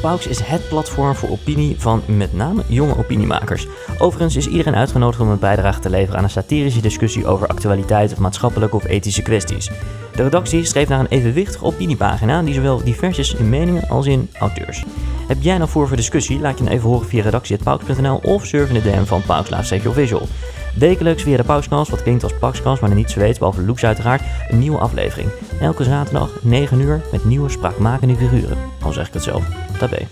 Pauks is het platform voor opinie van met name jonge opiniemakers. Overigens is iedereen uitgenodigd om een bijdrage te leveren aan een satirische discussie over actualiteit of maatschappelijke of ethische kwesties. De redactie streeft naar een evenwichtige opiniepagina die zowel divers is in meningen als in auteurs. Heb jij nou voor voor discussie? Laat je dan even horen via redactie.pauks.nl of surf in de DM van Pauks Visual. Wekelijks via de Pauskast, wat klinkt als Paxkast, maar niets weet, behalve Looks uiteraard, een nieuwe aflevering. Elke zaterdag 9 uur met nieuwe spraakmakende figuren. Al zeg ik het zelf. Tabé.